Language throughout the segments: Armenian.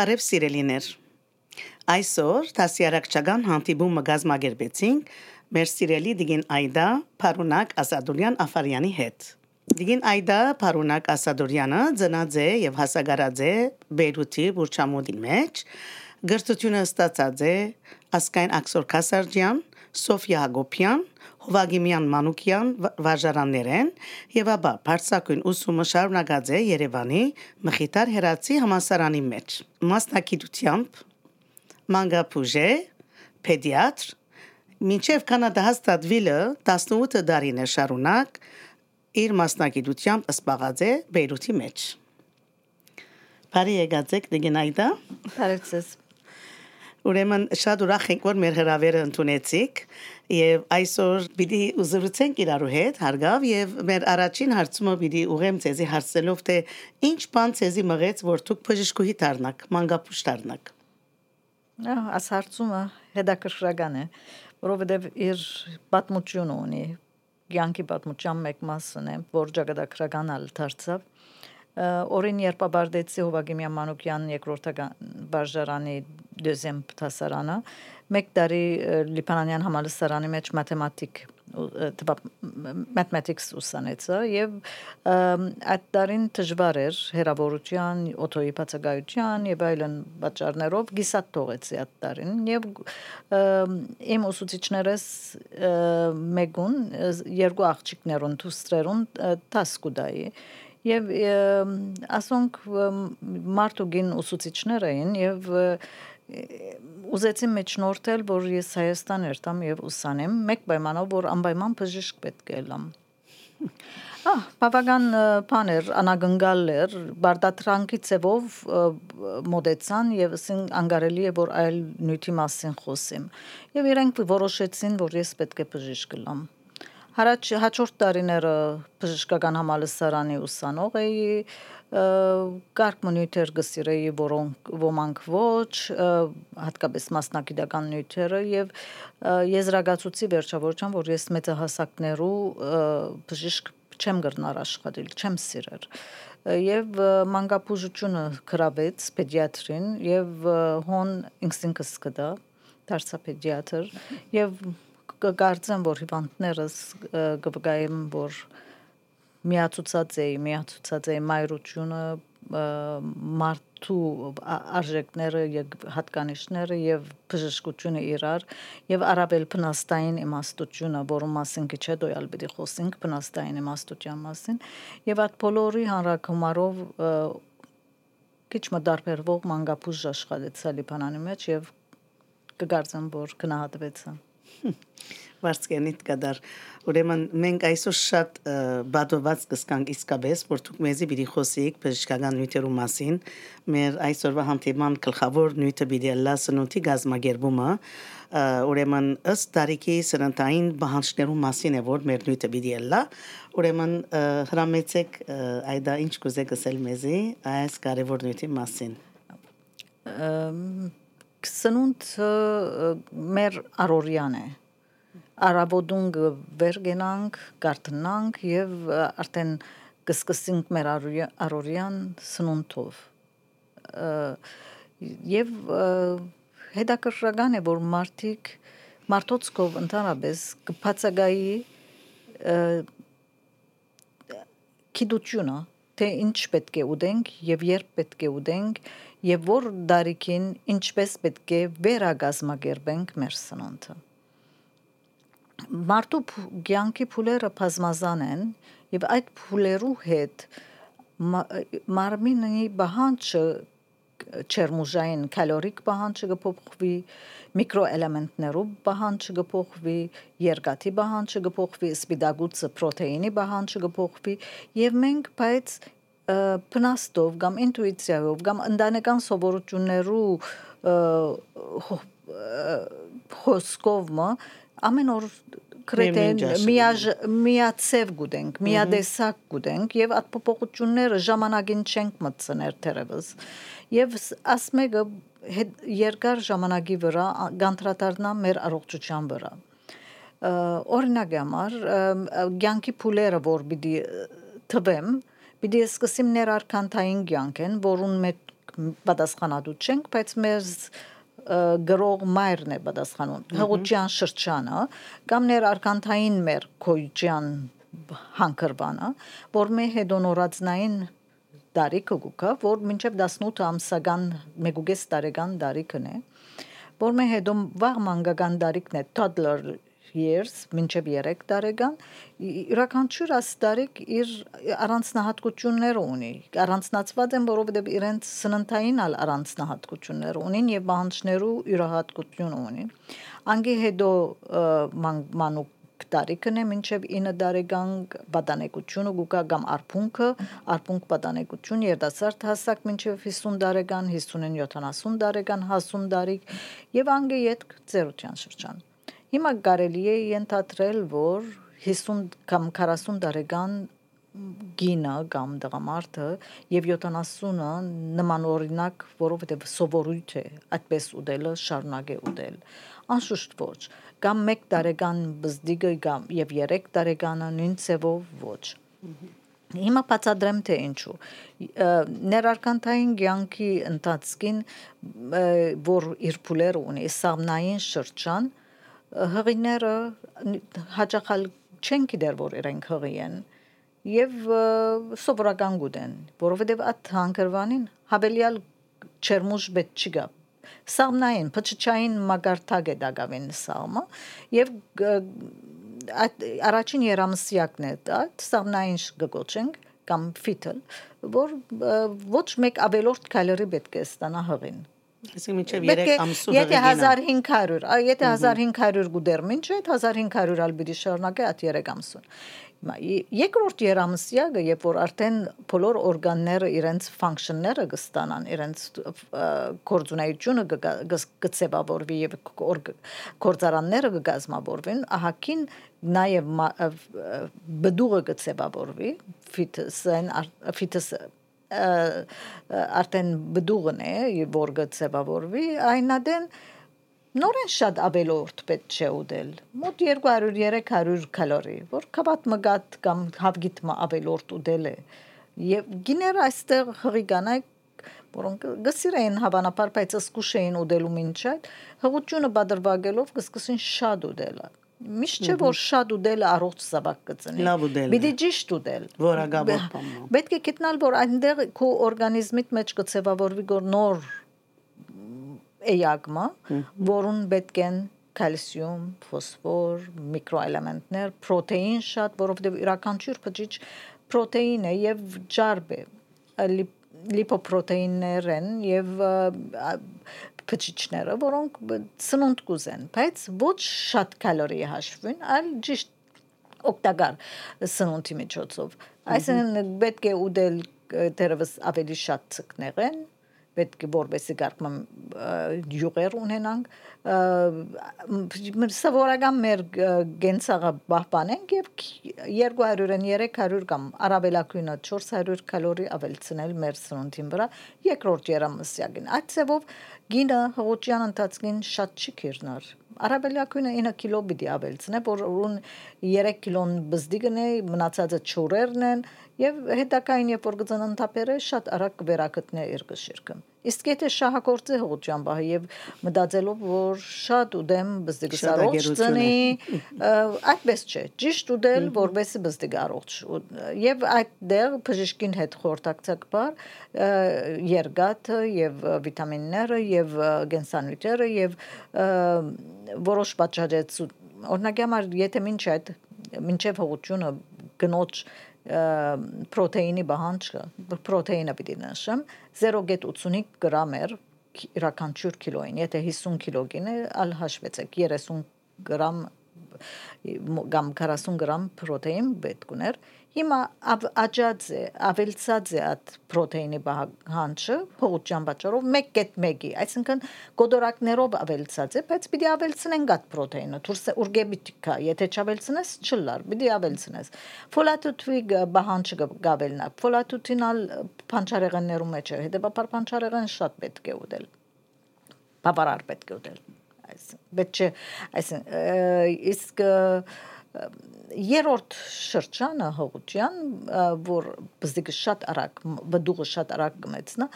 Բարև սիրելիներ։ Այսօր դասյարակչական հանդիպումը գազմագերբեցինք մեր սիրելի Դիգին Այդա Փարունակ Ասադուրյան Աֆարյանի հետ։ Դիգին Այդա Փարունակ Ասադուրյանը ծնած է եւ հասակարած է Բեյրութի Բուրչամուդի մեջ։ Գրթությունը ստացած է Ասկայն Աքսոր Քասարջյան, Սոֆիա Հակոբյան, Հովագիմյան Մանուկյան վարժարաններեն եւ ապա բարձակույն ուսումը շարունակած է Երևանի Մխիթար Հերացի համասարանի մեջ մասնակցությամբ մանգապուժե պեդիատր մինչև կանադա հաստատվելը 18 տարին է շարունակ իր մասնակցությամբ սպաղած է Բեյրութի մեջ Բարի եկած եք դգենայդա Բարեցես Ուրեմն շատ ուրախ ենք որ մեր հրավերը ընդունեցիք եւ այսօր պիտի ուզրուցենք իրարու հետ հարգավ եւ մեր առաջին հարցումը պիտի ուղեմ ցեզի հարցելով թե ինչ բան ցեզի մղեց որ դուք բժշկուհի դառնաք մանկապուշ դառնաք Աս հարցումը հետաքրքրական է որովհետեւ իր պատմությունը ունի կյանքի պատմության մեկ մասն է որ ճակատագրական ալ դարձավ օրին երբ ապարդեցի Հովագիմյան Մանուկյան երկրորդական վարժարանի դեզեմ տասարանը մեկ տարի Լիբանանյան համալսարանի մեջ մաթեմատիկ mathematics ուսանեցա եւ այդ տարին դժվար էր հերավորության, օթոյի բացակայության եւ այլն պատճառներով գիսատ թողեցի այդ տարին եւ իմ ուսուցիչներս մեգուն երկու աղջիկներուն դուստրերուն տասկուդայի եւ ասոնք մարտուգին ուսուցիչներ էին եւ ուզեցի մեջնորդել, որ ես Հայաստան երթամ եւ ուսանեմ, մեկ պայմանով, որ անպայման բժիշկ պետք է լամ։ Ահ, բավական բաներ անագնգալ էր, բարդատրանքի ծևով մոդեցան եւ ասին անգարելի է որ այլ նյութի մասին խոսեմ։ Եվ իրենք որոշեցին, որ ես պետք է բժիշկ լամ։ Հարաճ հաջորդ տարիները բժշկական համալսարանի ուսանող էի, կարգ նյութեր գսիրեի, որոնք ոմանք ոչ, հատկապես մասնակիտական նյութերը եւ եզրագացուցի վերջավորչան, որ ես մեծահասակներու բժիշկ չեմ գրնար աշխատել, չեմ սիրեր եւ մանկապուժությունը գրավեց պեդիատրին եւ հոն ինքսինքս կդա դարձա պեդիատր եւ կգարձեմ, որ հիվանդներս կվգայեմ, որ միացուցած էի, միացուցած էի մայրությունը, մարդու արժեքները եւ հատկանիշները եւ բժշկությունը իրար եւ արաբել փնաստային իմաստությունը, որում մասին քիչ հետո ալ պիտի խոսենք փնաստային իմաստության մասին եւ այդ բոլորի հանրակումարով քիչ մդարբերվող մանկապուժ աշխատեցա Լիբանանի մեջ եւ կգարձեմ, որ գնահատվեցա վարձկենիտ կդար ուրեմն մենք այսօր շատ բադոված կսկանք իսկապես որ դուք մեզի պիտի խոսեիք բժշկական նյութերու մասին մեր այսօրվա հանդիպման գլխավոր նյութը պիտի լա սնունդի գազմագերբումը ուրեմն ըստ տարիքի սրընթային բանջարներու մասին է որ մեր նյութը պիտի լա ուրեմն հրամեցեք այդա ինչ կուզեք ասել մեզի այս կարևոր նյութի մասին սնունդ մեր առորյան է արաբոդուն վեր գնանք, գարտնանք եւ արդեն կսկսենք մեր առորյան սնունդով եւ հետաքրքրական է որ մարդիկ մարդոցկով ընդհանրապես կփածագայի քիդությունը թե ինչ պետք է ուտենք եւ երբ պետք է ուտենք եւ որ դարիքին ինչպես պետք է վերագազմագերբենք մեր սնունդը մարդու ցանկի փուլերը բազմազան են եւ այդ փուլերու հետ մարմինի բանջը չերմուժային կալորիկ բանջը կփոխվի միկրոէլեմենտներով բանջը կփոխվի երկաթի բանջը կփոխվի սպիտակուցը պրոտեինի բանջը կփոխվի եւ մենք բայց փնաստով կամ ինտուիցիայով կամ ընտանեկան սովորություններու խոսքով ամեն օր կրետեն միաժ միացև գուտենք, միադեսակ գուտենք եւ այդ փոփոխությունները ժամանակին չենք մտցներ թերևս։ Եվ ասմեգը երկար ժամանակի վրա գանտրատարնա մեր առողջության վրա։ Օրինակ համար, ցանկի փուլերը որ պիտի թվեմ, Պիտի սկսեմ ներարքանթային կյանքեն, որուն մեջ պատասխանատու չենք, բայց մեզ գրող մայրն է պատասխանում հղուջյան շրջանը կամ ներարկանթային մեր քոյջյան հանկրվանը որ მე հետո նորածնային տարիքը գուկա որ մինչև 18 ամսական 1.5 տարեկան տարիքն է որ მე հետո վաղ մանկական տարիքն է toddler years մինչև 3 տարեկան յուրաքանչյուր աստարիկ իր առանձնահատկությունները ունի առանձնացված են որովհետև իրենց սննդային ալ առանձնահատկություններ ունին եւ բանջներու յուրահատկություն ունին անգի հետո մանուկ տարիքն է մինչև 9 տարեկան պատանեկությունը գուկա կամ արփունքը արփունք պատանեկություն երիտասարդ հասակ մինչև 50 տարեկան 50-ին 70 տարեկան հասուն տարիք եւ անգե յետ ծերության շրջան Հիմա կարելի է ենթադրել, որ 50 կամ 40 տարեկան գինը կամ դղամարդը եւ 70-ը նման օրինակ, որովհետեւ սովորույթ է այդպես ուտելը շարունակե ուտել։ Անշուշտ ոչ։ Կամ 1 տարեկան բզդիգը կամ եւ 3 տարեկանը նույն ծևով ոչ։ Հիմա բացադրեմ թե ինչու։ Ներարկանտային ցանկի ընթացքին որ իր փուլեր ունի, սամնային շրջան, հղիները հաճախալ չեն գիտեր որ իրենք հղի են եւ սովորական գուտեն որովհետեւ այդ հանգրվանին հավելյալ չերմուշ բետ չգա սամնային փչչային մագարտակ է դակավին սամը եւ առաջին երամսյակն է դա սամնային գկոչենք կամ ֆիտել որ ոչ մեկ ավելորդ կալորի պետք է ստանա հղին Այսինքն մինչև 3 ամսու Եթե 1500, եթե 1500 գուդեր մինչ այդ 1500 ալ պիտի շարունակե այդ 3 ամսուն։ Երկրորդ երամսյակը, երբ որ արդեն բոլոր օրգանները իրենց ֆունկցիաները կստանան, իրենց կորձունայությունը կծեվավորվի եւ կորձարանները կգազմավորվեն, ահակին նաեւ բդուղը կծեվավորվի, ֆիտսեն ֆիտս արդեն բդուղն է, որ գծեվավորվի, այնադեն նորեն շատ ավելորդ պետք չէ ուտել։ Մոտ 200-300 կալորի, որ կաբատ մգատ կամ հավգիտ ավելորդ ուտել է։ Եվ գիներ այստեղ հղիկանայք որոնք գսիրեն հավանաբար բայց սկսուշ էին ուտելու մինչ այդ հղությունը բادرվագելով կսկսեն շատ ուտելը Միշտ չէ որ շատ ուտելը առողջ զավակ կծնի։ Լավ ուտել։ Պիտի ճիշտ ուտել։ Որակաբար բան։ Պետք է գտնալ որ այնտեղ քո օրգանիզմիդ մեջ կցևավորվի գոր նոր էյագմա, որուն պետք են կալցիում, ֆոսֆոր, միկրոէլեմենտներ, պրոտեին շատ, որովհետև յուրաքանչյուր բջիջ պրոտեին է եւ ջարբ է լիպոպրոտեիններ են եւ փչիչները, որոնք սնունդ կուզեն, բայց ոչ շատ կալորի հաշվին, այլ ճիշտ օգտակար սնունդի միջոցով։ Այսինքն պետք է ուտել դերևս ավելի շատ ցկներեն, պետք է որպեսի գարկում յուղեր ունենանք սովորական մեր գենցաղը պահպանենք եւ 200-ն 300 կամ արաբելակույնը 400 կալորի ավելցնել մեր սնունդին վրա երկրորդ երամսյակին այդ ծավով գինը հղոճյան ընթացքին շատ չի քիրնար։ Արաբելյակույնը 9 կիլո պիտի ավելցնե, որ ուրուն 3 կիլոն բզդիգն է, մնացածը չորերն են եւ հետակային երբ որ գծան ընթապերը շատ արագ վերակտնե իր գշիրքը։ Իսկ եթե շահագործի հողջան բահ եւ մտածելով որ շատ ուդեմ բզդիգ առողջ ծնի, այդպես չէ։ Ճիշտ ուդել որբեսի բզդիգ առողջ եւ այդտեղ բժշկին հետ խորտակցակ բար երգաթը եւ վիտամինները եւ գենսանյութերը եւ որոշ պատճառեց օրինակ համար եթե ոչ այդ մինչև հողությունը գնոջ պրոտեինի բանջը պրոտեինը պիտի նշեմ 0.85 գրամ էր իրականչյուր կիլոին եթե 50 կիլո գինը ալ հաշվեցեք 30 գրամ կամ 40 գրամ պրոտեին պետք ուներ Հիմա աճած է, ավելցած է այդ պրոտեինի հանճը հողջան պատճառով 1.1-ի, այսինքն գոդորակներով ավելցած է, բայց պիտի ավելցնենք այդ պրոտեինը, դուրս օրգեբիտիկա, եթե չավելցնես, չլար, պիտի ավելցնես։ Ֆոլատուտվի բահանջը գավելնա, ֆոլատուտինալ փանչարեղեններում մեջ է, հետեւաբար փանչարեղեն շատ պետք է ուտել։ Բավարար պետք է ուտել։ Այս պետք չէ, այս իսկ երրորդ շրջանը հողության որ բզդիկը շատ արագ բդուղը շատ արագ կմեցնա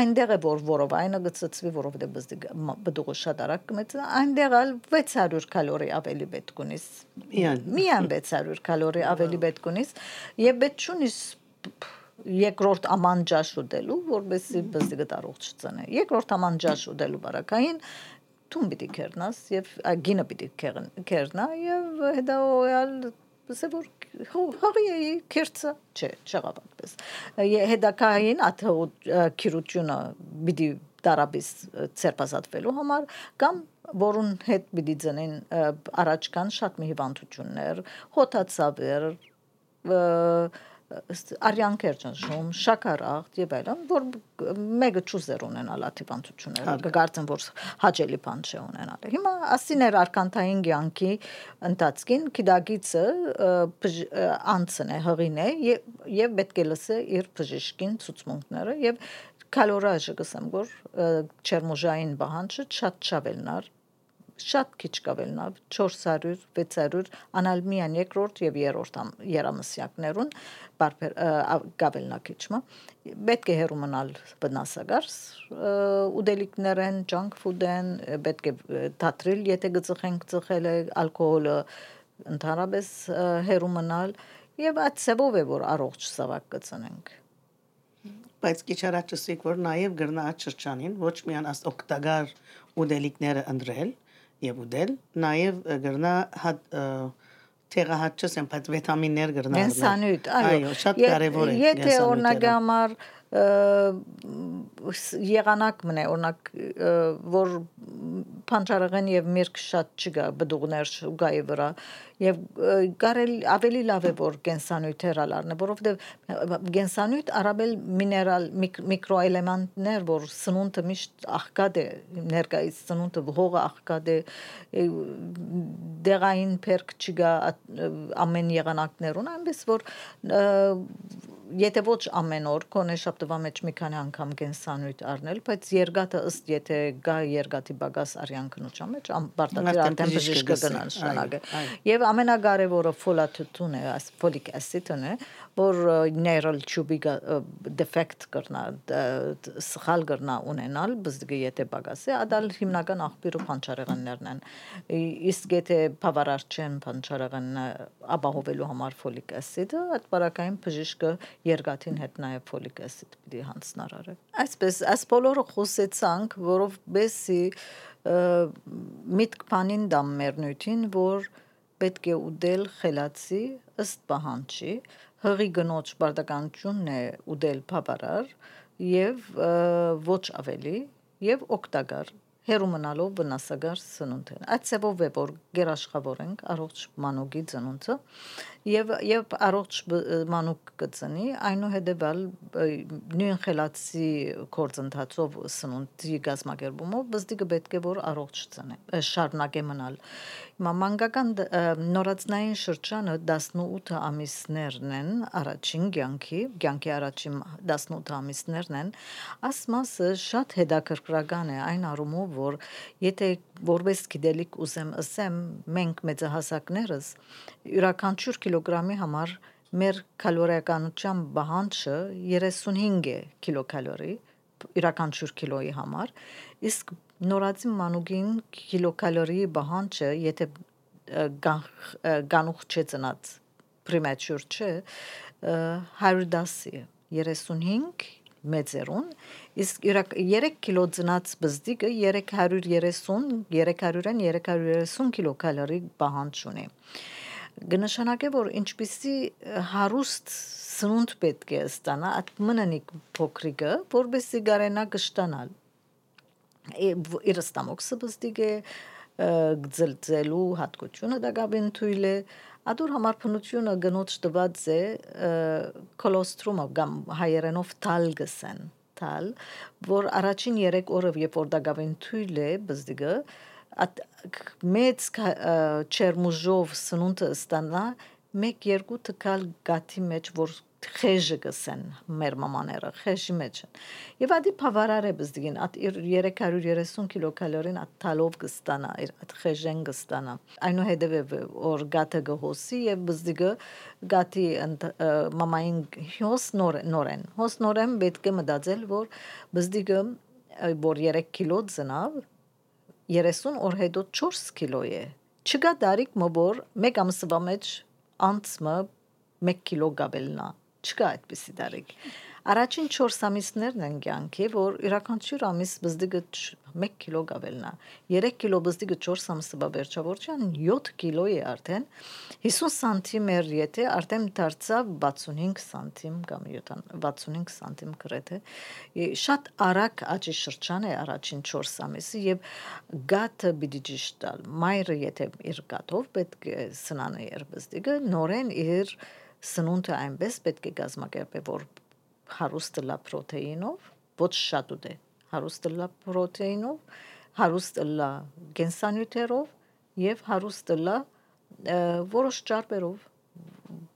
այնտեղ է որ որովայնը գծծվի որովհետեւ բզդիկը բդուղը շատ արագ կմեցնա այնտեղ էլ 600 կալորի ավելի պետք ունիս միան միան 600 կալորի ավելի պետք ունիս եւ պետք ունիս երկրորդ ամանջաշ ուտելու, որովհետեւ բզդիկը տարող չծնե։ Երկրորդ ամանջաշ ուտելու բարակային թուն պիտի կերնաս եւ գինը պիտի կերնա եւ հետո օյալ Սա որ հողի քերծը չէ, չեղավատպես։ Հետակային աթը քիրությունը պիտի դարաբիս ցերպազատվելու համար կամ որուն հետ պիտի ծնեն առաջ կան շատ մի հիվանդություններ, հոթացավեր, արյան կերճնշում, շաքարախտ եւ այլն, որ մեկը ճուզեր ունենալ աթիվանցությունները, կգարձեմ որ հաճելի բան չէ ունենալ։ Հիմա ասիներ արկանտային ցանկի ընթացքին քիդագիցը անցն է, հղին է եւ պետք է լսե իր բժիշկին ցուցմունքները եւ կալորաժը գսեմ որ չերմոժային բանջը շատ չավելնար շատ քիչ կավելնա 400 600 անալմիան երկրորդ եւ երրորդ երամսյակներուն բարբեր կավելնա քիչմա պետք է հերու մնալ բնասագարս ուդելիկներեն junk food-են պետք է դատրիլ եթե գծխենք ծխել ալկոհոլը ընդհանրապես հերու մնալ եւ այդ ծավով է որ առողջ սավակ կծնենք բայց քիչ առաջ ասիկ որ նաև գրնա աչրջանին ոչ միան աս օկտագար ուդելիկները ընդրել եւ ուդել, նաեւ գրնա հատ թեղահաճս են, բայց վիտամիններ գրնա։ Գենսանույթ, այո։ շատ կարեւոր է։ Եթե օրինակ համար եղանակ մնե օրինակ որ փանջարեղեն եւ միրգ շատ չկա բդուղներ շուգայի վրա եւ կարել ավելի լավ է որ կենսանյութեր ալարնե որովհետեւ կենսանյութ արաբել միներալ միկրոէլեմենտներ որ սնունդը միշտ աղքատ է ներկայից սնունդը հողը աղքատ է դեղային փերք չկա ամեն եղանակներուն այնպես որ եթե ոչ ամեն օր կոնե շաբթվա մեջ մի քանի անգամ կենսանույթ առնել, բայց երգատը ըստ եթե գա երգատի բագաս արյան քնուճա մեջ բարտատիր արդեն բժիշկը գնան շնագը։ Եվ ամենակարևորը ֆոլատուտուն է, ֆոլիկ ասիդն է, որ neural tube defect կրնա սխալ կրնա ունենալ բզդգի եթե բագասի ադալ հիմնական աղբյուրը փանչարեղեններն են իսկ եթե բավարար չեն փանչարեղենը ապահովելու համար ֆոլիկ ասիդը այդ բարակային բժիշկը երկաթին հետ նաև ֆոլիկ ասիդ պիտի հանցնար արել։ Այսպես այս բոլորը խոսեցանք, որով բեսի միտք բանին դամ մեր նույթին, որ պետք է ուդել խելացի ըստ պահանջի, հղի գնոջ բարդականությունն է ուդել բավարար եւ ոչ ավելի եւ օկտագար հերու մնալով վնասագար սնունդեն։ Այդ ծավով է որ գերաշխավորենք առողջ մանուկի ծնունդը եւ եւ առողջ մանուկ կծնի այնուհետեւալ նույն խելացի կորձընթացով սնունդի գազմագերբումով բզդիկը պետք է որ առողջ ծնե շարունակե մնալ հիմա մանկական նորածնային շրջանը 18 ամիսներն են առաջին կյանքի կյանքի առաջին 18 ամիսներն են ասմասը շատ հետաքրքրական է այն առումով որ եթե որպես գիտելիք ուզեմ ասեմ մենք մեծահասակներս յուրաքանչյուր կիլոգրամի համար մեր կալորիականության բանջը 35 է կիլոկալորի յուրաքանչյուր կիլոյի համար իսկ նորածին մանուկին կիլոկալորի բանջը եթե գանուխ չէ ծնած premature չէ 110 35 մեծերուն իսկ 3 կիլո ծնած բզդիկը 330 300-ն 330 կիլոկալորի բանջ ունի կնշանակե որ ինչպիսի հարուստ սնունդ պետք է ստանա այդ մնանիկ փոքրիկը որբեսի գարենա կշտանալ իր ստամոքսը բստիկ է գծելծելու հատկությունը դակաբին թույլ է Ադուր համար փնությունը գնոց տված է կոլոստրոմը կամ հայերենով տալ գսեն տալ որ առաջին 3 օրը երբ որ դակաբին թույլ է բզդիգը մեծ չերմուժով սնունդը ստանա մեկ երկու տկալ գաթի մեջ որ խեժը գսեն մեր մամաները խեժի մեջ են եւ ադի բավարար է բզդին at 330 կիլոկալորին at տալով կստանա at խեժեն կստանա այնուհետեւ որ գաթը գհոսի եւ բզդիգը գաթի մամային հոս նոր նորեն հոս նորեն պետք է մտածել որ բզդիգը որ 3 կիլո ծնավ 30 օր հետո 4 կիլո է չկա դարիք մոբոր մեկ ամսվա մեջ անցմը 1 կիլո գաբելնա չկա այդպիսի դարիք առաջին 4 ամիսներն են կյանքի որ յուրաքանչյուր ամիս բզդիգը 1 կիլո գաբելնա 3 կիլո բզդիգը 4 ամսվա վերջավորչան 7 կիլո է արդեն 50 սանտիմեր եթե արդեն դարձավ 65 սանտիմ կամ 65 սանտիմ գրեթե շատ արագ աճի շրջան է առաջին 4 ամիսը եւ գաթը պիտի ճիշտ տալ մայրը եթե իր գաթով պետք է սնանը երբզդիգը նորեն իր սնունդը այնպես պետք է կազմակերպե, որ հարուստ լա պրոտեինով, ոչ շատ ուտե, հարուստ լա պրոտեինով, հարուստ լա գենսանյութերով եւ հարուստ լա որոշ ճարպերով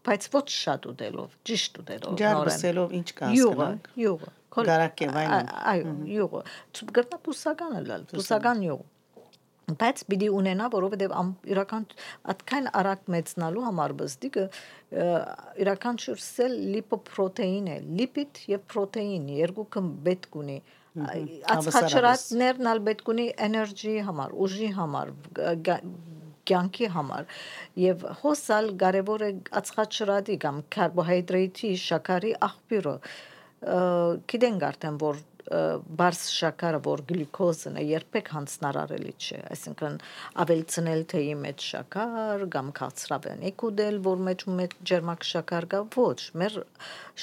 բայց ոչ շատ ուտելով, ճիշտ ուտելով։ Ջարբսելով ինչ կա հասկանանք։ Յուղը, յուղը։ Գարակեվային։ Այո, յուղը։ Գտնա բուսականը լալ, բուսական յուղ բայց պիտի ունենա, որովհետև իրական այդքան արագ մեծնալու համար բստիկը իրական շուրսել լիպոպրոտեին է, լիպիդ եւ պրոտեին երկուքը պետք ունի ածխաչրատներն ալ պետք ունի էներգի համար, ուժի համար, կյանքի համար եւ հոսալ կարեւոր է ածխաչրատի կամ կարբոհիդրատի, շաքարի աղբյուրը գիտենք արդեն որ բարձ շաքարը, որ գլյուկոզն է, երբեք հանցնարարելի չէ, այսինքն ավելցնել թեյի մեջ շաքար կամ քաղցրավենիք ուդել, որ մեջ ու մեջ ջերմակ շաքար կա, ոչ, մեր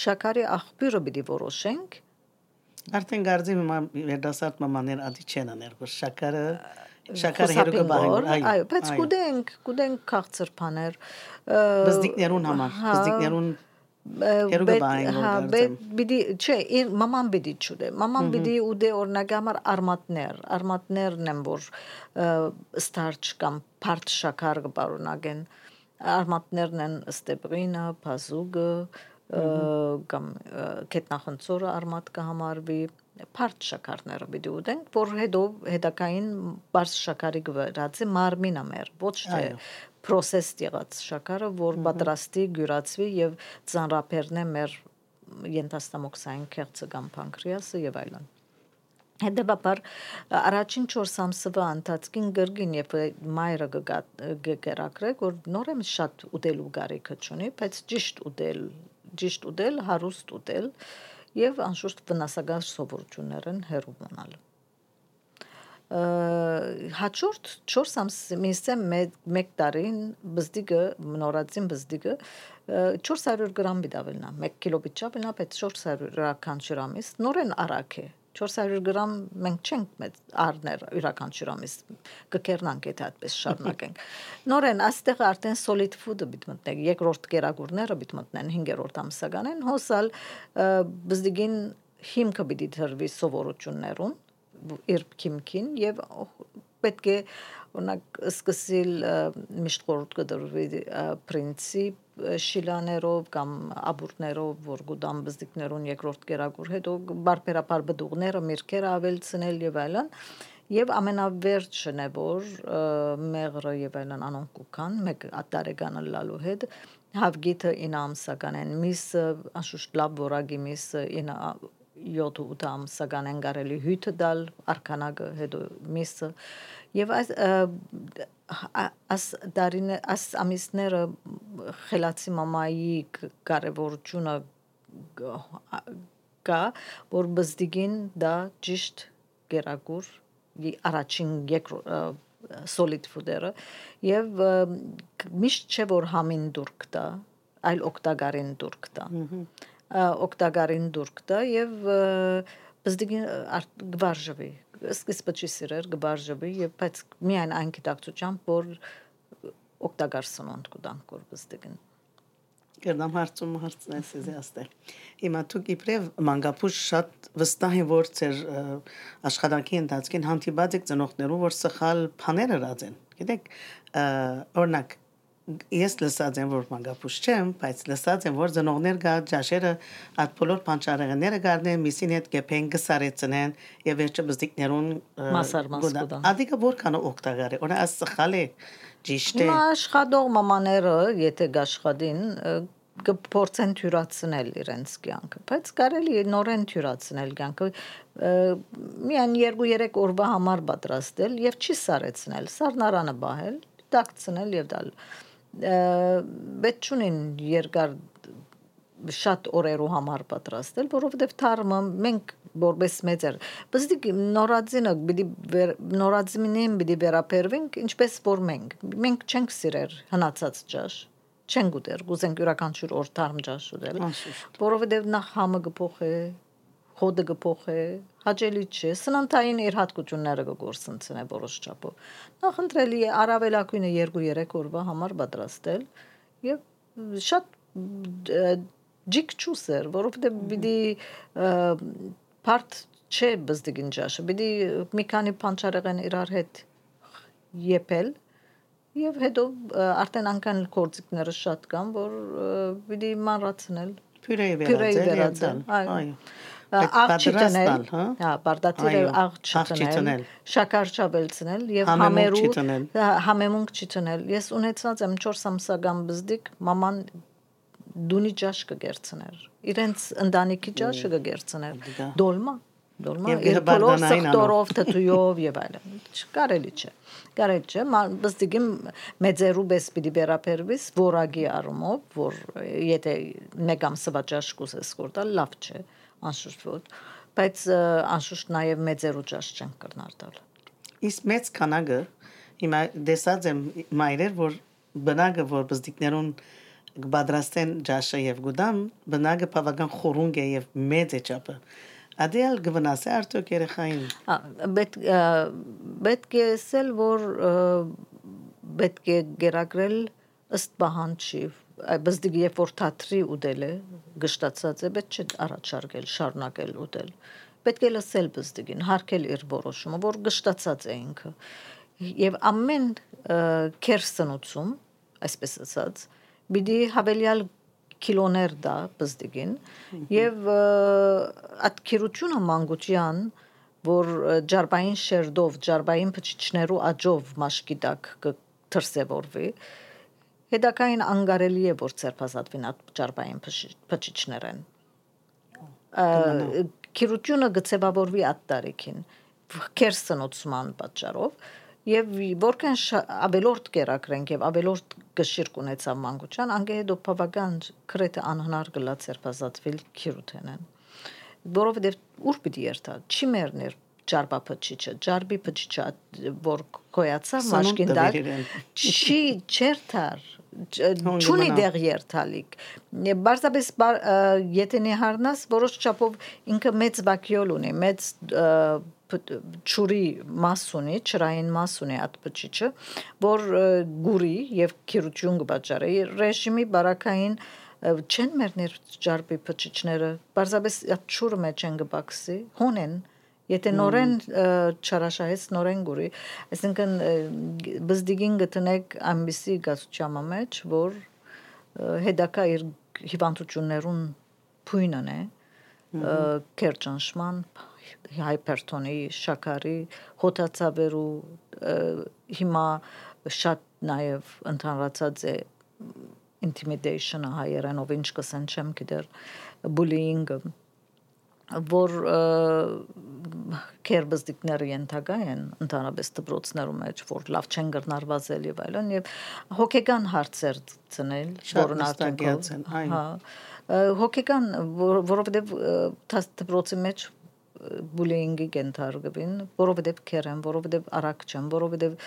շաքարի աղբյուրը պիտի որոշենք Արդեն գարձի վերդասարտ մամաներ ադի չեն աներ, որ շաքարը շաքարը հերոկը բահին այո բայց կուդենք կուդենք քաղցր բաներ բզդիկներուն համար բզդիկներուն Երուգաբային հա բիդի չէ իր մաման բիդի չուդե մաման բիդի ուդե օրինակ համար արմատներ արմատներն են որ ստարչ կամ բարդ շաքար կբարունագեն արմատներն են ստեբրինը բազուգը կամ կետնախնցորը արմատ կհամարվի բարդ շաքարները պիտի ուտենք, որ հետո հետակային բարձ շաքարի գվրացի մարմինը մեր, ոչ թե process եղած շաքարը, որ պատրաստի, գյուրացվի եւ ծանրապերնե մեր ենթաստամոքսային քեղցը կամ պանկրեասը եւ այլն։ Հետևաբար առաջին 4 ամսվա ընթացքին գրգին եւ մայրը գերակրեք որ նորեմ շատ ուտելու գարիքը չունի, բայց ճիշտ ուտել, ճիշտ ուտել, հարուստ ուտել եւ անշուշտ վնասակար սովորություններ են հերու մնալ հաջորդ 4 ամսը մեկ տարին բզդիգը նորածին բզդիգը 400 գրամ բիդավելնա 1 կիլո բիճավելնա բայց 400 գրական շրամից նորեն արագ է 400 գրամ մենք չենք մեծ առներ յուրաքանչյուր ամիս կկերնանք եթե այդպես շարունակենք նորեն այստեղ արդեն solid food-ը պիտի մտնենք երկրորդ կերակուրները պիտի մտնեն 5-րդ ամսականին հոսալ բզդիգին հիմքը պիտի դրվի սովորություններուն իր քիմքին եւ պետք է օրինակ սկսել միշտ խորտ կդրվի պրինցիպ շիլաներով կամ աբուրտներով որ գուդամ բզդիկներուն երկրորդ կերակուր հետո բարբերաբար բդուղները միրգերը ավելցնել եւ այլն եւ ամենավերջն է որ մեղրը եւ այլն անոնք կան մեկ ատարեգանը լալու հետ հավգիթը ինամսական են միսը անշուշտ լավ որագի միսը ինա 7-8 ամսական են կարելի հյութը դալ արքանակը հետո միսը եւ այս աս դարին աս ամիսները խելացի մամայի կարևորությունը կա որ բզդիգին դա ճիշտ գերակուր առաջին երկրորդ solid food-երը եւ միշտ չէ որ համին դուրք տա այլ օկտագարին դուրք տա օկտագարին դուրք տա եւ բզդիգին գվարժվի չի սիրեր գվարժվի եւ բայց միայն այն գիտակցությամբ որ օկտագար սնունդ կդանք որ բզդիգին Գերդամ հարցում հարցնես ես աստեղ։ Հիմա դուք իբրև մանգապուշ շատ վստահ եմ որ ծեր աշխատանքի ընթացքին հանդիպած եք ծնողներու որ սխալ բաներ հրած են։ Գիտեք, օրինակ ես լսած եմ որ մագապուշ չեմ, բայց լսած եմ որ ծնողներ գա ջաշերը այդ բոլոր փանչարեղները գարնեն միսին հետ գեփեն գսարեցնեն եւ վերջը բզդիկներուն Մասար մաս կուտան։ Ադիկը որքան օգտակար է։ Օրա աս սխալ է ճիշտ է։ Հիմա աշխատող մամաները, եթե գաշխատին, կփորձեն թյուրացնել իրենց կյանքը, բայց կարելի է նորեն թյուրացնել կյանքը միան 2-3 օրվա համար պատրաստել եւ չի սարեցնել, սառնարանը բահել, դակցնել եւ դալ պետք չունին երկար շատ օրերու համար պատրաստել, որովհետև թարմը մենք որպես մեծեր բզդիկ նորածինը պիտի նորածինին պիտի վերապերվենք ինչպես որ մենք մենք չենք սիրեր հնացած ճաշ չենք ուտեր գուզենք յուրաքանչյուր օր թարմ ճաշ ուտել որովհետև նախ համը կփոխե հոդը կփոխե հաճելի չէ սննդային իր հատկությունները կգործընծնե որոշ չափով նախընտրելի է արավելակույնը 2-3 օրվա համար պատրաստել եւ շատ ջիկ ճուսեր որովհետեւ պիտի բարդ չէ բզդիգին ճաշը պիտի մի քանի փանչարեղեն իրար հետ եպել եւ հետո արդեն անկան կորցիկները շատ կան որ պիտի մանրացնել Փյուրեի վերածել, այո աղ չտնել, հա, բարդատիրը աղ չտնել, շաքար չաբելցնել եւ համերու համեմունք չտնել։ Ես ունեցած եմ 4 ամսական բզդիկ, մաման դունի ջաշ կգերցներ։ Իրենց ընտանիքի ջաշը կգերցներ։ Դոլմա դոլմա եւ բոլոր սխտորով թթույով եւ այլն չկարելի չէ կարելի չէ բստիկի մեծերու բես պիտի վերապերվիս որագի առումով որ եթե մեկ ամսվա ջաշ կուզես կորտալ լավ չէ անշուշտ բայց անշուշտ նաև մեծերու ճաշ չեն կրնար տալ։ Իսկ մեծ քանակը հիմա դեսած եմ մայրեր, որ բնակը որ բզդիկներուն կբադրաստեն ջաշը եւ գուդամ, բնակը բավական խորունգ է եւ մեծ է ճապը։ Ադիալ գվնասե արդյոք երեխային։ Պետք պետք է ասել, որ պետք է գերակրել ըստ պահանջի բզդիգ երբ որ թատրի ուտել է գշտացած է պետք չէ առաջարկել շարունակել ուտել պետք է լսել բզդիգին հարկել իր որոշումը որ գշտացած է ինքը եւ ամեն քերսնուցում այսպես ասած բիդի հավելյալ կիլոներ դա բզդիգին եւ այդ քիրությունը մանգուճյան որ ջարբային շերդով ջարբային փչիչներու աճով մաշկի տակ կթրսեվորվի հետակային անգարելի է որ ցերփազատվին ջարբային փչիչներեն քիրությունը գծեվավորվի այդ տարիքին քերսնոցման պատճառով եւ որքան ավելորդ կերակրենք եւ ավելորդ գշիրք ունեցա մանկության անգեհեդո բավական քրեթե անհնար գլա ցերփազատվել քիրութենեն որովհետեւ ուր պիտի երթա չի մերներ ջարբա փչիչը ջարբի փչիչը որ կոյացավ մաշկին դակ չի չերթար չունի դեղ երթալիք բարձրապես եթե նեհարնաս որոշ չափով ինքը մեծ վակյոլ ունի մեծ ճուրի մաս ունի, ճրային մաս ունի այդ բջիջը, որ գուրի եւ քիրություն կբաճարի ռեժիմի բարակային չեն մերներ ջարբի բջիջները, բարձրապես այդ ճուրը մեջ են կբաքսի, հոնեն Եթե նորեն չարաշահես նորեն գուրի, այսինքն բզդիգին գտնեք ամբիսի գացուճամա մեջ, որ հետակա իր հիվանդություններուն փույնն է, կերճանշման, հայպերտոնի, շաքարի, հոտացաբերու հիմա շատ նաև ընդհանրացած է intimidation-ը հայերենով ինչ կսեն չեմ գիտեր bullying-ը որ կերբզդիկները ենթակա են ընդհանրապես դպրոցներում մեջ որ լավ չեն գրնարվածել եւ այլն եւ հոգեկան հարցեր ծնել որն արդեն հա հոգեկան որովհետեւ դպրոցի մեջ բուլինգի կենթարկվին որովհետեւ քերեն որովհետեւ արագ չեն որովհետեւ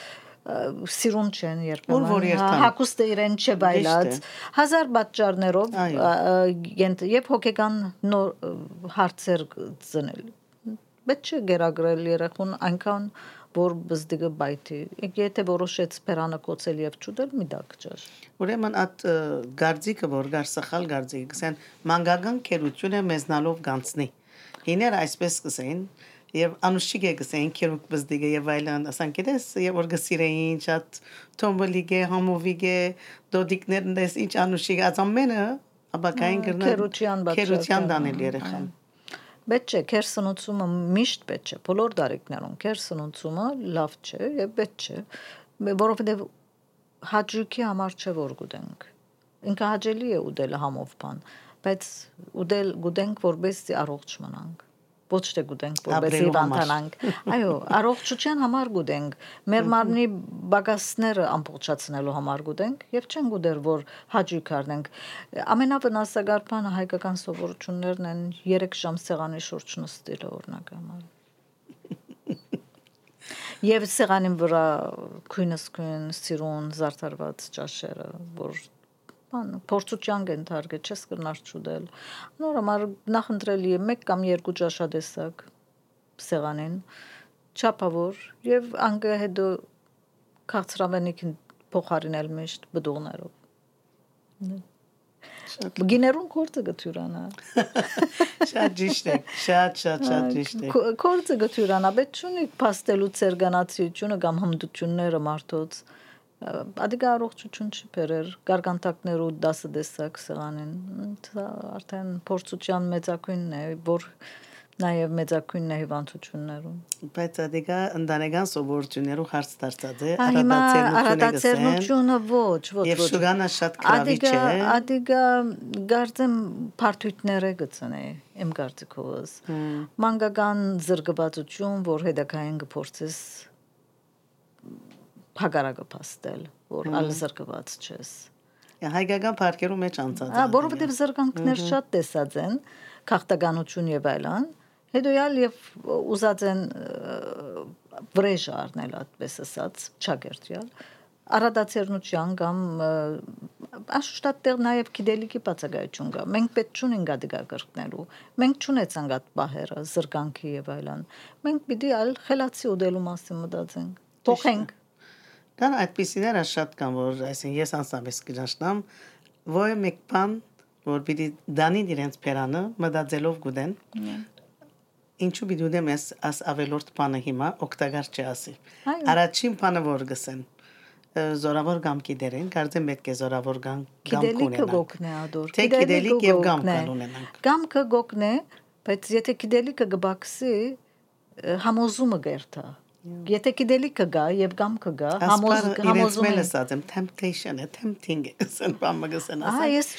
սիրուն չեն երբեմն հակուստը իրեն չբայլած հազար պատճառներով եւ հոգեկան հարցեր ծնել պետք չէ գերագրել երախուն այնքան որ բզդիգը բայթի եթե որոշեց փերանը կոцել եւ ճուդել մի դակ ճաշ ուրեմն at գարձիկը որ գար սխալ գարձիկը գսեն մանգական քերությունը մեզնալով գանցնի իներ այսպես կսեն եւ անուշիկ է գսեն քերուկ բզդիգը եւ այլն ասան գիտես եւ որ գսիրեին շատ տոմբոլիգե համովիգե դոդիկներն դες ինչ անուշիկ ածամենը աբակային գրնա քերուչյան բաց քերուչյան դանել երեխան Պետք չէ քեր սնուցումը միշտ պետք չէ բոլոր դարիքներում քեր սնուցումը լավ չէ եւ պետք չէ որովհետեւ հաճույքի համար չէ որ գուտենք ինքը հաճելի է ուդել համով բան բայց ուդել գուտենք որբեսի առողջ մնանք ոչ թե Ապրելու համար։ վանտանանք այո առողջության համար գուտենք մեր մարմնի բագասները ամբողջացնելու համար գուտենք եւ չեն գուտեր որ հաճույք առնենք ամենավնասակար բանը հայկական սովորություններն են 3 ժամ սեղանի շուրջ նստելը օրինակ համար Եվ սեղանին վրա քույնս քույն սիրուն զարդարված ճաշերը, որ բան փորձության կենթարկը չես կնար ճուդել։ Նոր համար նախընտրելի է 1 կամ 2 ճաշադեսակ սեղանին չափավոր եւ անգը հետո քաղցրավենիքին փոխարինել միշտ բդուղներով։ Գիներուն կորցը գթյուրանա։ շատ ճիշտ է շատ շատ շատ ճիշտ է Կորցը գթյուրանա, բայց չունի փաստելու ցերգանացիությունը կամ հմդությունները մարդոց։ Ադիգա առողջություն չի բերեր, գարգանտակներու 10 դեսակ սեղանին։ Դա արդեն փորձության մեծակույնն է, որ նաև մեծակույնն է հիվանդություններում։ բայց ադիգա ընտանեկան սովորություններով հարց դարձած է Ա հիմա արադացերությունը արադացերությունը ոչ, ոչ, ոչ։ շուգանը շատ գրավիչ է ադիգա գարձեմ բարթույթները գծնե իմ կարծիքովս։ Մանկական զրկվածություն, որ հետակային կփորձես հագարակը փաստել, որ այլ զրկված չես։ Հայկական парքերու մեջ անցած։ Ահա, որովհետև զրկանքներ շատ տեսած են, քաղաքտականություն եւ այլն։ Հետո ալ եւ ուզած են վրեժ առնել, այդպես ասած, ճակերտյալ արադացերնության կամ աշուշտատ տեղ նաև գիտելիքի բացակայություն կա։ Մենք պետք չունենք ադիգա կրկնելու։ Մենք չունեցանք այդ բահերը, զրկանքի եւ այլն։ Մենք պիտի այլ խելացի ուդելու մասին մտածենք։ Թողենք Կան այդպիսիները շատ կան, որ այսինքն ես անսամես կճաշնամ, ոյ մեկ բան, որ պիտի դանին իրենց փերանը մտածելով գուտեն։ Ինչու պիտի դեմ ես աս ավելորդ բանը հիմա օգտակար չի ասի։ Առաջին բանը որ գսեն զորավոր գամ կիդերեն, կարծեմ պետք է զորավոր գամ գամ Գիտելիքը կունենան։ գոքն է ադոր։ Թե գիտելիք եւ գամ գոքն է։ կան ունենանք։ Գամքը գոքն է, բայց եթե գիտելիքը գբաքսի համոզումը գերտա։ Եթե գիտելիքը գա եւ գամքը գա, համոզ Ասպար իրենց համոզումը։ մելը ասեմ temptation է, tempting է, ասեն բան մգսեն Ահա ասեն։ ես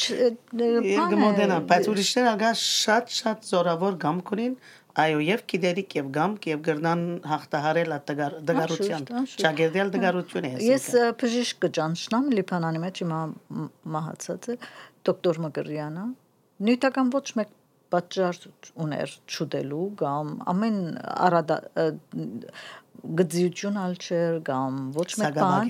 գմոդենա, բայց ուրիշները ալգա շատ շատ զորավոր գամ կունին, այո, եւ գիտելիք եւ գամք եւ գրնան հաղթահարել դգարության։ Անշուշտ, անշուշտ։ Չագերդել դգարություն է Ես ը, բժիշկ կճանչնամ Լիբանանի մեջ հիմա մ- մահացած է դոկտոր Մկրյանը։ Նյութական ոչ մեկ պատճառ ուներ ճուդելու կամ ամեն արադա ը, գծիություն ալ չէր կամ ոչ մեկ բան։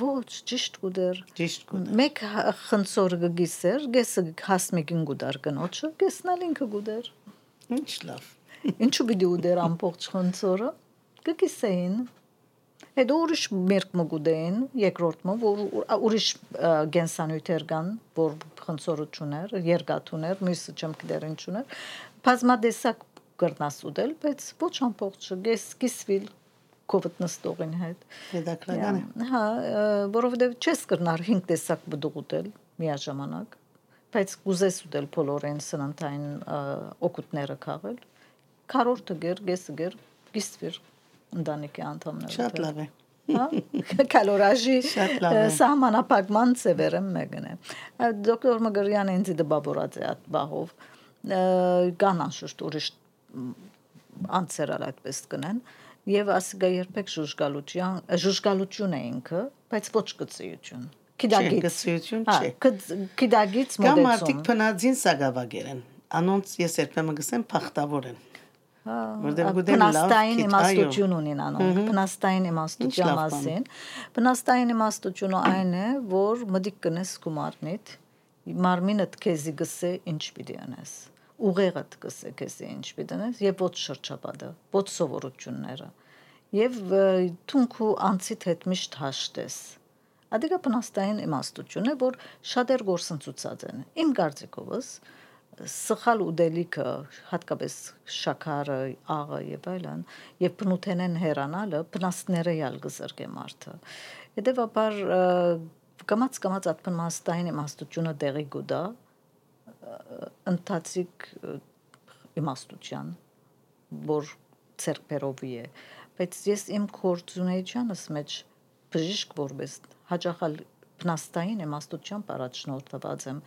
Ոչ, ճիշտ գուդեր։ Ճիշտ կուն։ Մեկ խնցոր գգիսեր, գեսը հասմեկին գուդար կնոջը, գեսնալ ինքը գուդեր։ Ինչ լավ։ Ինչու պիտի ուդեր ամբողջ խնցորը։ Գգիսեին։ Հետո ուրիշ մերկ մգուդեն, երկրորդը, որ ու- ուրիշ գենսանյութեր կան, որ խնցորություններ, երկաթուներ, մյուսը չեմ գիտեր ինչ ուներ։ Բազմադեսակ կրնաս ուդել, բայց ոչ ամբողջը, գես կիսվիլ կովդ նստողին հետ։ Հետաքրական է։ Հա, որովհետև չես կրնար 5 տեսակ բդուղ ուտել միաժամանակ, բայց կուզես ուտել բոլորեն սննդային օգուտները քաղել։ Կարորտը գեր, գեսը գեր, գիսվիր ընտանիքի անդամները։ Շատ լավ է։ Հա, կալորաժի սահմանապակման ծևերը մեկն է։ Դոկտոր Մգրյանը ինձ դպավորած է այդ բաղով։ Ա, Կան անշուշտ ուրիշ անցերալ այդպես կնեն եւ ասկա երբեք ժուժգալություն ժուժգալություն է ինքը, բայց ոչ գծիություն։ Կիդագից գծիություն Հա, չէ։ Կիդագից Կամ մարդիկ մոդեցում։ փնածին սագավագեր են։ Անոնց ես երբեմն գսեմ փախտավոր են։ Հա, Փնաստային քիթ, իմաստություն ունին անոնք։ Փնաստային Ինչ իմաստության մասին։ Փնաստային իմաստությունը այն է, որ մտիկ կնես գումարնիդ, մարմինդ քեզի գսե ինչ պիտի անես։ Ուղեղդ գսե քեզի ինչ պիտի անես եւ ոչ շրջապատը, ոչ սովորությունները։ Եվ թունքու անցիդ հետ միշտ հաշտես։ Ադիգա փնաստային իմաստություն է, որ շատեր գործընծուցած են։ Իմ կարծիքովս սխալ ուդելիքը հատկապես շաքարը, աղը եւ այլն եւ բնութենեն հերանալը բնաստները յալ գզրկե մարդը հետեւաբար կամած կամած ատմաստային իմաստությունը դեղի գուտա ընթացիկ իմաստության որ ցերբերովի է բայց ես իմ կորցունեիչանս մեջ բժիշկ որպես հաջախալ բնաստային իմաստությամբ առաջնորդված եմ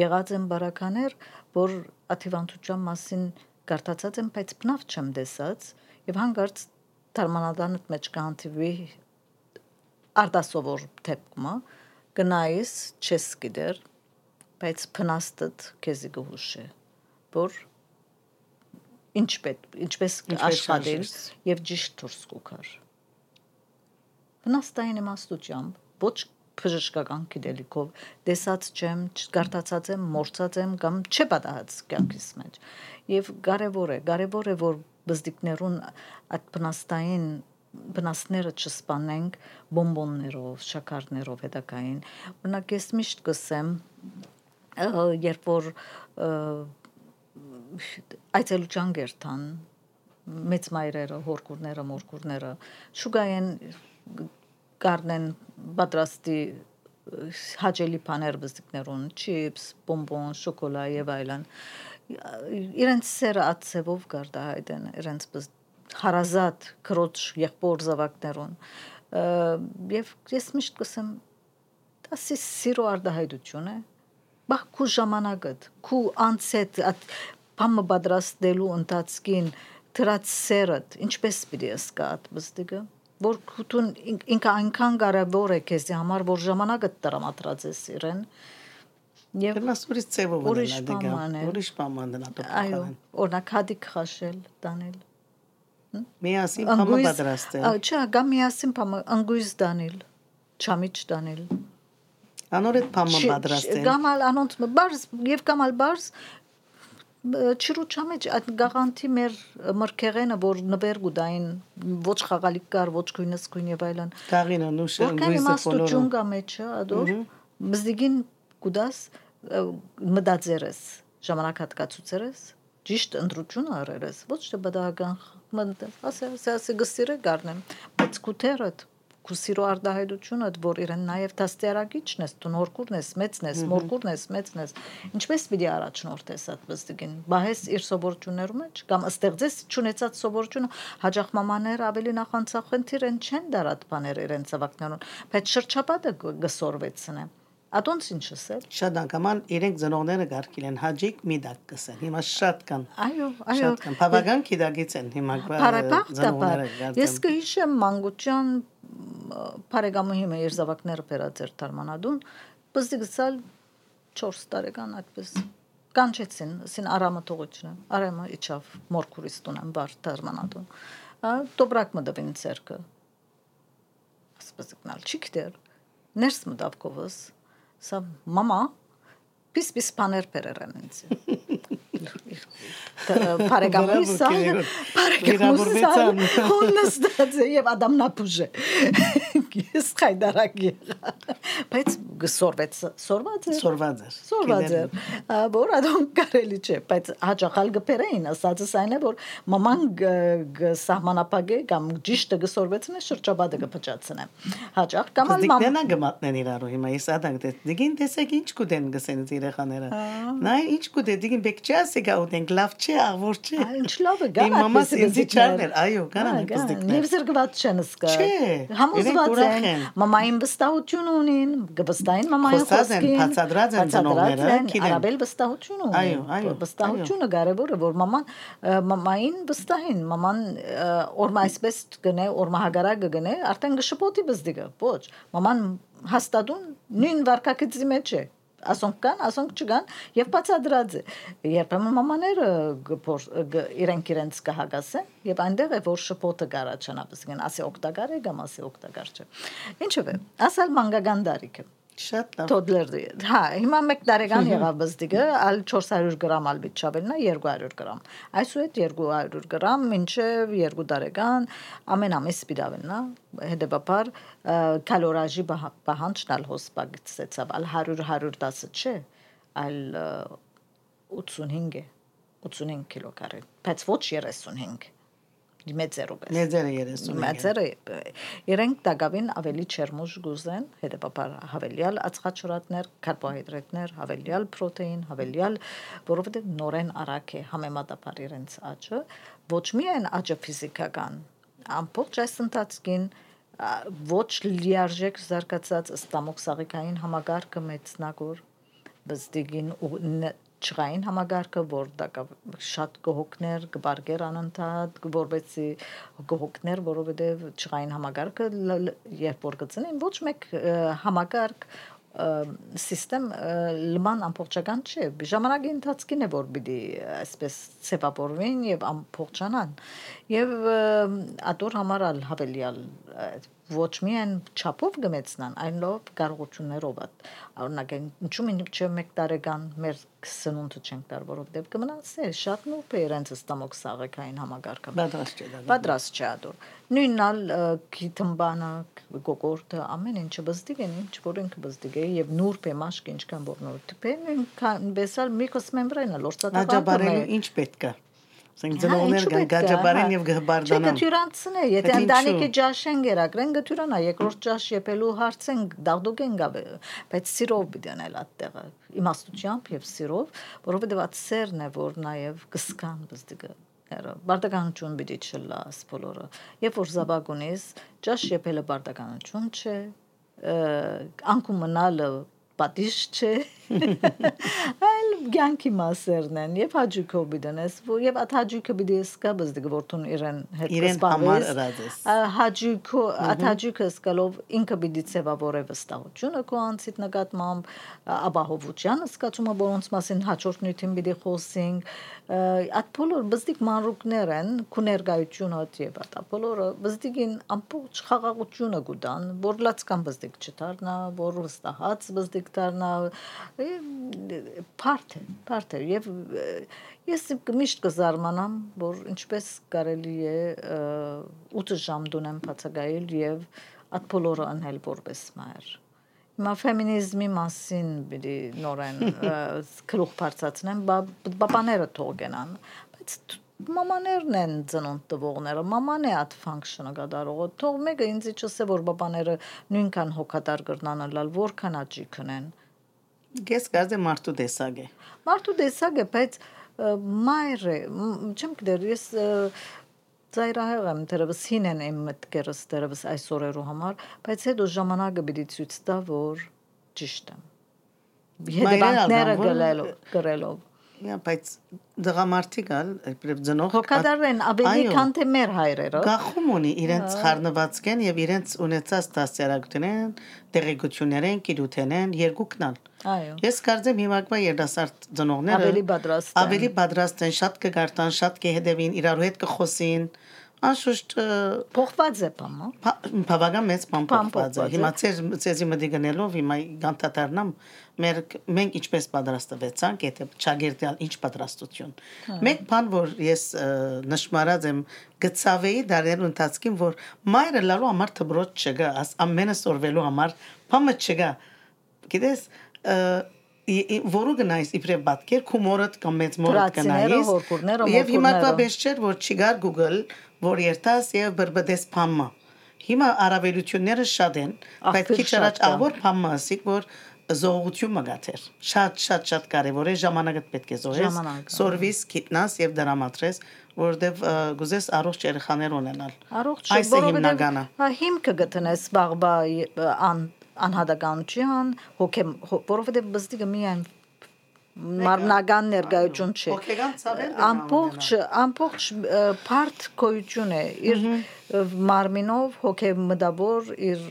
եղած եմ բարականեր որ աթիվանտության մասին գարտացած եմ բայց բնավ չեմ տեսած եւ հանգարց դարմանադանդ մեջ կանտիվի արդասովոր թեփկումը գնայիս չես գիտեր բայց փնաստդ քեզի գուշե որ ինչ պետ ինչպես աշխատել եւ ճիշտ դուրս կուքար վնաստային իմաստությամբ ոչ բժշկական գիտելիքով դեսած չեմ, չգարտացած եմ, մորցած եմ կամ չպատահած կյանքիս մեջ։ Եվ կարևոր է, կարևոր է որ բզդիկներուն այդ բնաստային բնաստները չսպանենք բոմբոններով, շաքարներով հետակային։ Օրինակ ես միշտ կսեմ, երբ որ այցելության գերտան մեծ մայրերը, հորկուրները, մորկուրները շուգային կառնեն պատրաստի հաճելի բաներ բզիկներուն, չիպս, բոմբոն, շոկոլա եւ այլն։ Իրենց սերը ածևով կարտա հայտեն, իրենց հարազատ քրոջ եղբոր զավակներուն։ Եվ ես միշտ կսեմ, դասի սիրո արդահայտություն է։ Բախ քու ժամանակը, քու անցետ բամը պատրաստելու ընթացքին դրած սերը ինչպես պիտի սկատ բստիկը որ քուտուն ինքը այնքան կարևոր է քեզի համար որ ժամանակը տրամադրած ես իրեն եւ մասուրից ծևով ուրիշ բան է ուրիշ բան դնա այո օրինակ հադիկ խաշել տանել միասին փամը պատրաստել չէ գա միասին փամը անգույզ դանել չամիչ դանել անորդ փամը պատրաստել գամալ անոնց բարս եւ գամալ բարս չրուչա մեջ այդ գաղանթի մեր մրկեղենը որ նվեր գուդային ոչ խաղալիք կար ոչ քույնս քույն եւ այլն գաղինը նուշը գույզը բոլորը ճունգա մեջը ադոր մզդիգին գուդաս մտածերես ժամանակ հատկացուցերես ճիշտ ընտրությունը արերես ոչ թե բդական ասա ասա գսիրը գարնեմ բայց կուտերդ քուսիրո արդահայտությունը որ իրեն նաև դաստիարակիչն ես դու նորկուրն ես մեծն ես մորկուրն ես մեծն ես ինչպես պիտի առաջնորդես այդ բստիկին բահես իր սովորություններում մեջ կամ ըստեղծես ճունեցած սովորությունը հաջող մամաներ ավելի նախանցախնդիր են չեն դարած բաներ իրեն ծավակներուն բայց շրջապատը գսորվեցնե Ատոնց ինչ ասել։ Շատ անգամ իրենք ծնողները գարկել են հաջիկ մի դակ կսեն։ Հիմա շատ կան։ Այո, այո։ Շատ կան։ Բավական գիտագից են հիմա ծնողները գարկել։ Ես կհիշեմ մանկության բարեկամը հիմա իր զավակները բերած էր Թարմանադուն, բզդի գցալ 4 տարեկան այդպես կանչեցին, ասին արամը թողոչնը։ Արամը իջավ մորքուրից տունան բար Թարմանադուն։ Դոբրակ մտվին ցերկը։ Ասպես գնալ չիքտեր։ Ներս մտավ կովս Սա մամա պիս պիս բաներ բերերեն ինձ։ Բարեկամուսա, բարեկամուսա, հոնստած եւ Ադամնապուժը։ Ես խայդարակ եղա։ Բայց գսորվեց, սորված էր։ Սորված էր։ Սորված էր։ Որ ադոն կարելի չէ, բայց հաջախալ գբերեին, ասածս այն է, որ մաման սահմանապագե կամ ճիշտը գսորվեցնե շրջաբադը գփճացնե։ Հաջախ կամ ալ մաման։ Դիքնեն գմատնեն իրարու հիմա ես ադանք դե դիգին տեսեք ինչ կուտեն գսեն երեխաները։ Նայ ինչ կուտե դիգին բեկչաս եկա ուտենք լավ չէ, աղվոր չէ։ Ինչ լավ է, գանա։ Իմ մամաս ինձ չարներ, այո, գանա պստիկներ։ Նիվզրգված չեն սկա։ Չէ։ Համոզված են։ Մամային վստահություն ունին, վստահին մամային խոսքին։ Բացադրած են ծնողները, գիտեն։ Արաբել վստահություն ունեն։ Այո, այո։ Վստահությունը կարևոր է, որ մաման մամային վստահին, մաման օրմա այսպես գնե, օրմա հագարակ գնե, արդեն գշպոտի բզդիգը, ոչ։ Մաման հաստատուն նույն վարկակցի մեջ է ասոնք կան, ասոնք չկան եւ բացադրած է։ Երբեմն մամաները իրենք իրենց կհագասեն եւ այնտեղ է որ շփոթը կարաչանա, ասեն ասի օգտակար է կամ ասի օգտակար չէ։ Ինչով է, ասալ մանգական դարիքը Շատ լավ։ Toddler-ը։ Հա, հիմա 1 տարեկան եղավ բզդիգը, ալ 400 գրամ ալ բիչավելնա 200 գրամ։ Այսուհետ 200 գրամ մինչև 2 տարեկան ամենամես սպիդավելնա, հետեւաբար կալորաժի պահանջն ալ հոսպագցեցավ, ալ 100 110 չէ, ալ 85 է 85 կիլոգրամ բայց ոչ 35 մեծերով է Մեծերը 35։ մեծերը իրենք դակավին ավելի չերմուժ գուզեն հետեւաբար հավելյալ ածխաջրատներ կարբոհիդրատներ հավելյալ պրոտեին հավելյալ որովհետև նորեն արագ է համեմատաբար իրենց աճը ոչ միայն աճը ֆիզիկական ամբողջ այս ընթացքին ոչ լիարժեք զարգացած ստամոքսաղիկային համագարկը մեծնագոր բզդիգին ու ն- չղային համագարկը որ դա շատ կողոքներ կբարգեր անընդհատ որովհետեւ կողոքներ որովհետեւ չղային համագարկը երբ որ կծնեն ոչ մեկ համագարկ սիստեմ լման ամբողջական չէ ժամանակի ընթացքին է որ պիտի այսպես ցեվապորվին եւ ամբողջանան եւ ադոր համարալ հավելյալ ոչ միայն չափով գմեցնան այլ լավ կարողություններով օրինակ ինչու՞ ինչ մեկ տարեկան մեր սնունդը չենք տար որովհետեւ կմնացե շատ նուրբ է իրենց ստամոք սաղեկային համագարկը Պատրաստ չէ դա։ պատրաստ չէ ադոր նույնալ քիթմբանը գոգորտը ամեն ինչը բզդիկ են ինչ որ ինքը բզդիկ է եւ նուրբ է մաշկ ինչքան որ նուրբ է նույնքան բեսալ միկոս մեմբրենը լորցատականը Աջաբարելու ինչ պետք է։ Ասենք Հա, ծնողներ ինչու կան գաջաբարեն հա։ եւ Չէ, գհբարդանան։ գտյուրանցն է, եթե ընտանիքի ջաշեն գերակրեն գտյուրանա, երկրորդ ջաշ եփելու հարցեն դաղդուկեն գավե, բայց սիրով պիտի անել այդտեղը, իմաստությամբ եւ սիրով, որովհետեւ այդ սերն է, որ նաեւ կսկան բզդիկը բարդականություն պիտի չլա սպոլորը երբ որ զաբագունից ջաշ եփելը բարդականություն չէ ը, անկում մնալը պատիժ չէ այլ ցանկի մասերն են եւ հաջուկով բիդնես եւ այդ հաջուկը բիդի սկա բզդիկ որտուն իրեն հետ Իրեն համար ըրած հաջուկը այդ հաջուկը սկալով ինքը բիդի ցեվավորե վստահությունը քո անցիդ նկատմամբ ապահովության սկացումը որոնց մասին հաջորդ նյութին բիդի խոսենք այդ բոլոր բզդիկ մանրուկներ են քու ներկայությունը եւ այդ բոլորը բզդիկին ամբողջ խաղաղությունը գուտան որ լացկան բզդիկ չդառնա որ վստահած բզդիկ դառնա փարթ է փարթ է եւ ես միշտ կզարմանամ որ ինչպես կարելի է 8 ժամ դունեմ բացակայել եւ այդ բոլորը անել որպես մայր Հիմա ֆեմինիզմի մասին բիդի նորեն քրուխ բարձացնեմ, բաբաները թողնան, բայց մամաներն են ծնունդ տվողները, մաման է այդ ֆունկցիոնը կատարողը։ Թող մեկը ինձ իջսե որ բաբաները նույնքան հոգատար կրնանալ, որքան աճի քնեն։ Ես կարծեմ մարդու տեսակ է։ Մարդու տեսակ է, բայց մայրը, չեմ գիտեր, ես ծայրահեղ եմ դերևս հին են իմ մտքերս դերևս այս օրերու համար, բայց հետո ժամանակը պիտի ցույց տա, որ ճիշտ եմ։ Հետևանքները գրելով։ Իա, բայց դղամարդիկ ալ, իբրև ծնող հոգադարեն ավելի քան թե մեր հայրերը։ Գախում ունի իրենց խառնվածքեն եւ իրենց ունեցած դասյարակությունեն, տեղեկություններեն, գիտութենեն երկուքնալ։ Այո։ Ես կարծեմ հիմակվա երդասարդ ծնողները ավելի պատրաստ Ավելի պատրաստ են, շատ կգարտան, շատ կհետևին, իրար հետ կխոսին Անշուշտ փոխված է պամա։ Բավական մեծ պամ փոխված է։ Հիմա ծեր ծեզի մտի գնելով հիմա գանտատարնամ մեր մենք ինչպես պատրաստվեցանք, եթե ճագերտյալ ինչ պատրաստություն։ հա։ Մեկ բան որ ես նշмарած եմ գծավեի դարելու ընթացքին որ մայրը լալու համար թբրոց չգա, աս ամենը սորվելու համար պամը չգա։ Գիտես որը գնայս իբրև բատկեր կումորդ կամ մեծ մորդ գնայս եւ հիմա դա բես չէր որ չի գար Google որ երթաս եւ բրբդես փամը հիմա արավելությունները շատ են բայց քիչ առաջ ավոր փամը ասիկ որ զողություն մգաթեր շատ շատ շատ կարևոր է ժամանակը պետք է զոհես սորվիս գիտնաս եւ դրամատրես որովհետեւ գուզես առողջ երեխաներ ունենալ առողջ որովհետեւ հա հիմքը գտնես բաղբա ան անհատականության հոգե որովհետեւ բզդիկը միայն մարմնական ներկայություն չէ հոգեգան ցավեր ամբողջ ամբողջ բարդ գոյություն է իր մարմինով հոգե մտավոր իր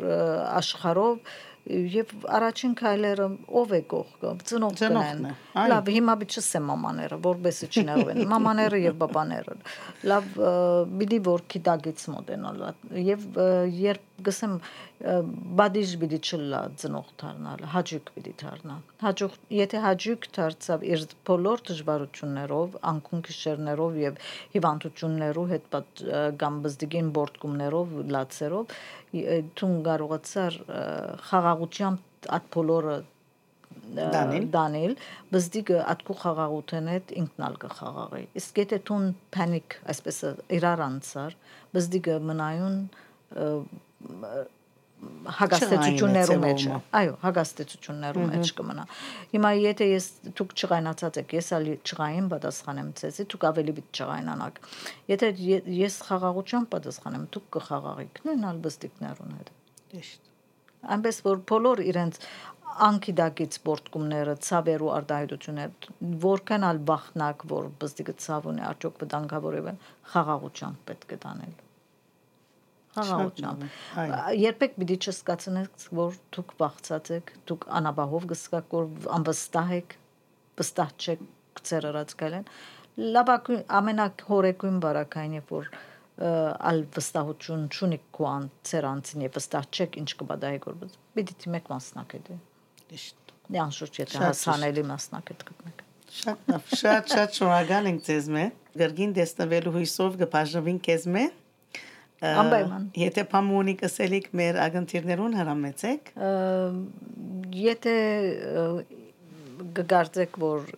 աշխարհով եւ առաջին քայլերը ով է կողքը ծնողքն են լավ հիմա բիչսեմ մամաները որբեսի չնեղվեն մամաները եւ բաբաները լավ բիդի որ քիտագից մոտենալ եւ երբ գսեմ բադիժ բիդի չլա ծնող դառնալ հաջուկ բիդի դառնա հաջող եթե հաջուկ դարձավ իր բոլոր դժվարություններով անկուն քիշերներով եւ հիվանդություններով հետ կամ բզդիգին բորտկումներով լացերով դու կարողացար խաղաղությամբ այդ բոլորը Դանիլ։ Դանիլ բզդիգը ատկու խաղաղութեն հետ ինքնալ կխաղաղի իսկ եթե տուն պանիկ այսպես իրար անցար բզդիգը մնայուն հագաստեցություններու մեջ այո հագաստեցություններու մեջ կմնա հիմա եթե ես դուք չղայնացած եք ես ալի չղային պատասխանեմ ցեզի դուք ավելի պիտի չղայնանաք եթե ես խաղաղությամբ պատասխանեմ դուք կխաղաղիք նույն ալբստիկներուն հետ Ճիշտ։ այնպես որ բոլոր իրենց անկիդակից սպորտկումները, ցավերու արտահայտություններ, որքան ալ բախնակ, որ բստիկը ցավ ունի, արդյոք վտանգավոր են, խաղաղությամբ պետք է տանել խաղաղությամբ։ Երբեք պիտի չսկացնեք, որ դուք բացած եք, դուք անաբահով գսկաք, որ անվստահ եք, վստահ չեք ձեր արած գալեն։ Լաբակ ամենահորեկույն բարակային է որ ալ վստահություն չունի քուան ձեր անձին եւ վստահ չեք ինչ կբադայի գործ։ Պիտի թիմեք մասնակցեք։ Ճիշտ։ Դե անշուշտ եթե հասանելի մասնակից գտնեք։ Շատ շատ շատ շնորհակալ ենք ձեզ մե։ Գերգին դեսնվելու հույսով կբաժնվին քեզ մե։ Անպայման։ Եթե փամունի կսելիք մեր ագընթիրներուն հրամեցեք։ Եթե ը, կգարձեք որ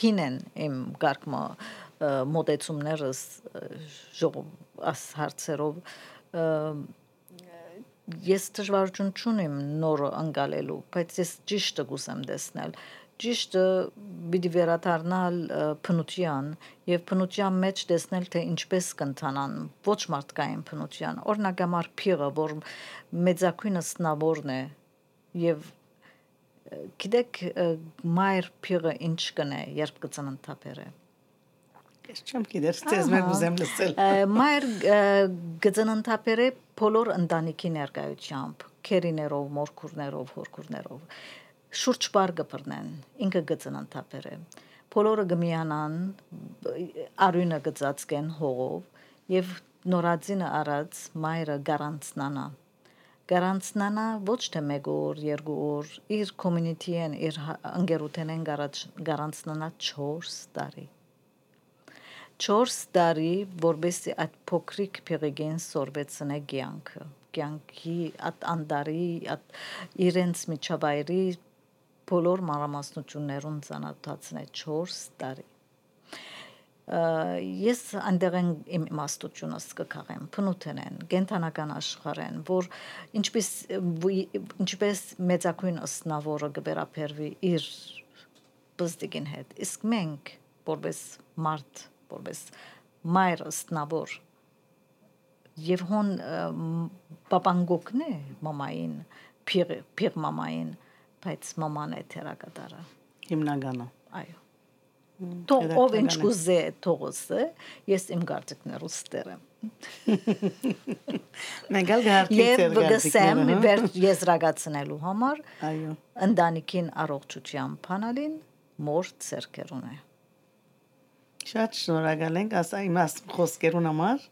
հին են իմ գարկմա մոտեցումներս ժողով աս հարցերով ես դժվարություն չունեմ նորը անկալելու, բայց ես ճիշտը գուսեմ տեսնել։ Ճիշտը պիտի վերադառնալ փնության եւ փնության մեջ տեսնել թե ինչպես կընթանան ոչ մարդկային փնության։ Օրինակ համար փիղը, որ մեծակույն սնաբորն է եւ գիտեք մայր փիղը ինչ կնե, երբ կծննդապերը։ Ես չեմ գիտեր, ձեզ մե կուզեմ լսել։ Մայր ը, գծննդապերը բոլոր ընտանիքի ներկայությամբ, քերիներով, մորքուրներով, հորքուրներով շուրջ բար կբռնեն, ինքը գծննդապերը։ Բոլորը գմիանան, արյունը գծածկեն հողով եւ նորածինը արած մայրը գարանցնանա գարանցնանա ոչ թե մեկ օր, երկու օր, իր community-ին, իր ընկերութենեն գարանցնանա 4 տարի։ 4 տարի, որբեսի այդ փոքրիկ փեղեգեն սորվեցնե կյանքը, կյանքի այդ անդարի, այդ իրենց միջավայրի բոլոր մանրամասնություններուն ծանոթացնե 4 տարի։ ես այնտեղեն իմ իմաստությունս կքաղեմ փնութենեն կենթանական աշխարհեն որ ինչպես ինչպես մեծակույն ըստնավորը կբերապերվի իր բզդիկին հետ իսկ մենք որպես մարդ որպես մայր ըստնավոր եւ հոն պապանգոկն է մամային փիր փիր մամային բայց մաման է թերակատարը Հիմնականը։ այո Թող ով ինչ կուզե թողոսը ես իմ կարծիքներուս ստերեմ Մենք ալ գարտի եւ ծեր գսեմ գարտիկները, հա։ վեր եզրակացնելու համար Այո։ ընտանիքին առողջության փանալին մոր ցերկերուն է Շատ շնորհակալ ենք ասա իմաստ խոսքերուն համար։